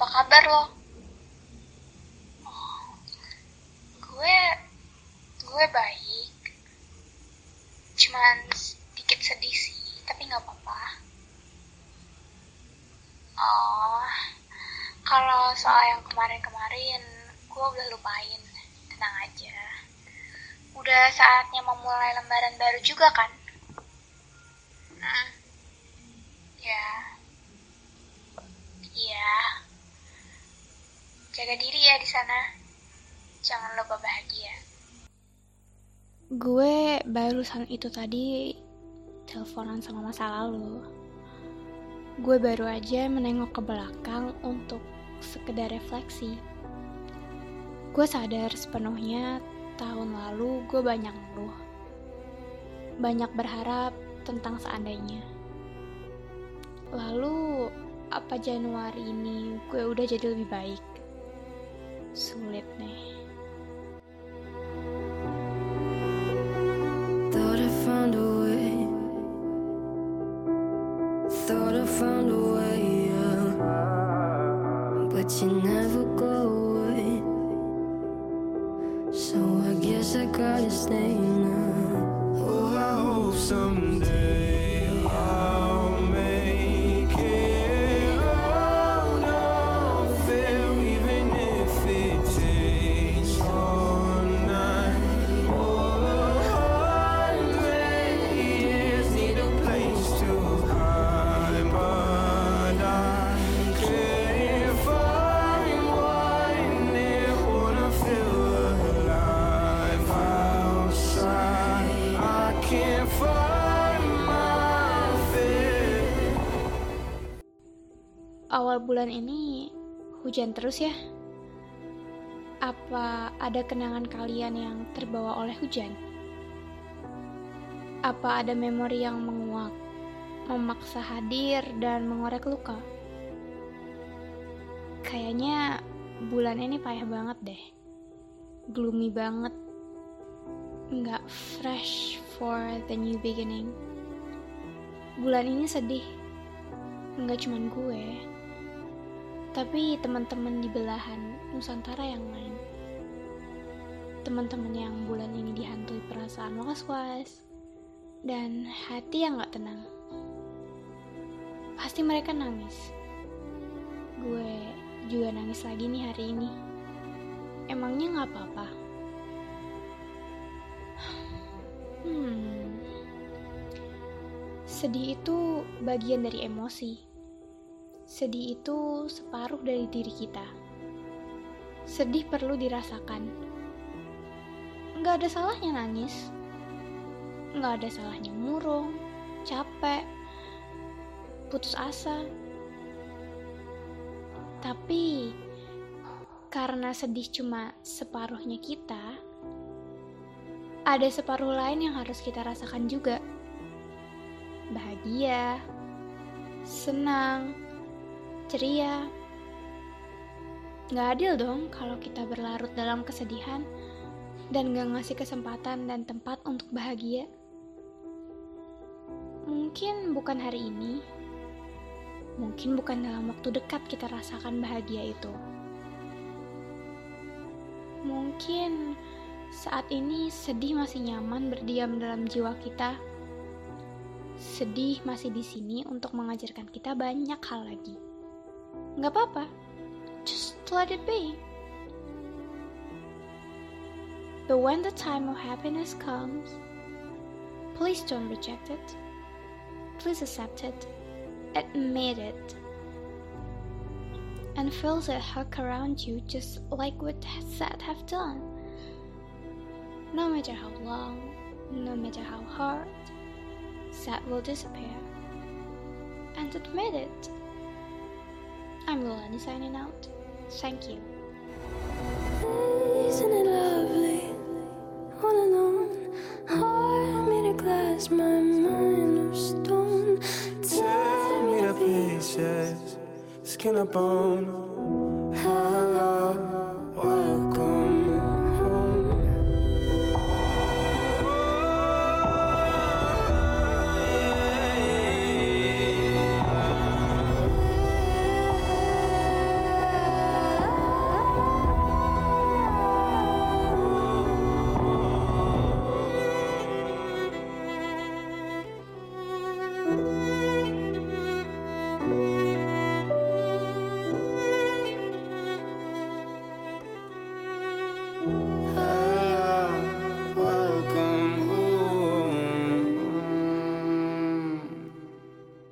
apa kabar lo? Oh, gue, gue baik. Cuman sedikit sedih sih, tapi nggak apa-apa. Oh, kalau soal yang kemarin-kemarin, gue udah lupain. Tenang aja. Udah saatnya memulai lembaran baru juga kan? Hmm. Ya. Iya. Jaga diri ya di sana. Jangan lupa bahagia. Gue barusan itu tadi teleponan sama masa lalu. Gue baru aja menengok ke belakang untuk sekedar refleksi. Gue sadar sepenuhnya tahun lalu gue banyak ngeluh. Banyak berharap tentang seandainya. Lalu, apa Januari ini gue udah jadi lebih baik? Sulit nih. Thought I found a way. Thought I found a way, yeah. But you never go away. So I guess I gotta stay now. Oh, I hope someday Awal bulan ini hujan terus ya? Apa ada kenangan kalian yang terbawa oleh hujan? Apa ada memori yang menguak, memaksa hadir dan mengorek luka? Kayaknya bulan ini payah banget deh. Gloomy banget. Nggak fresh for the new beginning. Bulan ini sedih. Nggak cuman gue, tapi teman-teman di belahan Nusantara yang lain. Teman-teman yang bulan ini dihantui perasaan was-was dan hati yang gak tenang. Pasti mereka nangis. Gue juga nangis lagi nih hari ini. Emangnya gak apa-apa? Hmm. Sedih itu bagian dari emosi. Sedih itu separuh dari diri kita. Sedih perlu dirasakan. Nggak ada salahnya nangis. Nggak ada salahnya murung, capek, putus asa. Tapi, karena sedih cuma separuhnya kita, ada separuh lain yang harus kita rasakan juga. Bahagia, senang, ceria. Nggak adil dong kalau kita berlarut dalam kesedihan dan gak ngasih kesempatan dan tempat untuk bahagia. Mungkin bukan hari ini, mungkin bukan dalam waktu dekat kita rasakan bahagia itu. Mungkin saat ini sedih masih nyaman berdiam dalam jiwa kita. Sedih masih di sini untuk mengajarkan kita banyak hal lagi. Nggak apa-apa, just let it be. But when the time of happiness comes, please don't reject it. Please accept it, admit it, and feel the hug around you just like what sad have done. No matter how long, no matter how hard, sad will disappear. And admit it. I'm Lolani signing out. Thank you. Isn't it lovely? All alone, heart made of glass, my mind of stone. Tear me to pieces, skin and bone. How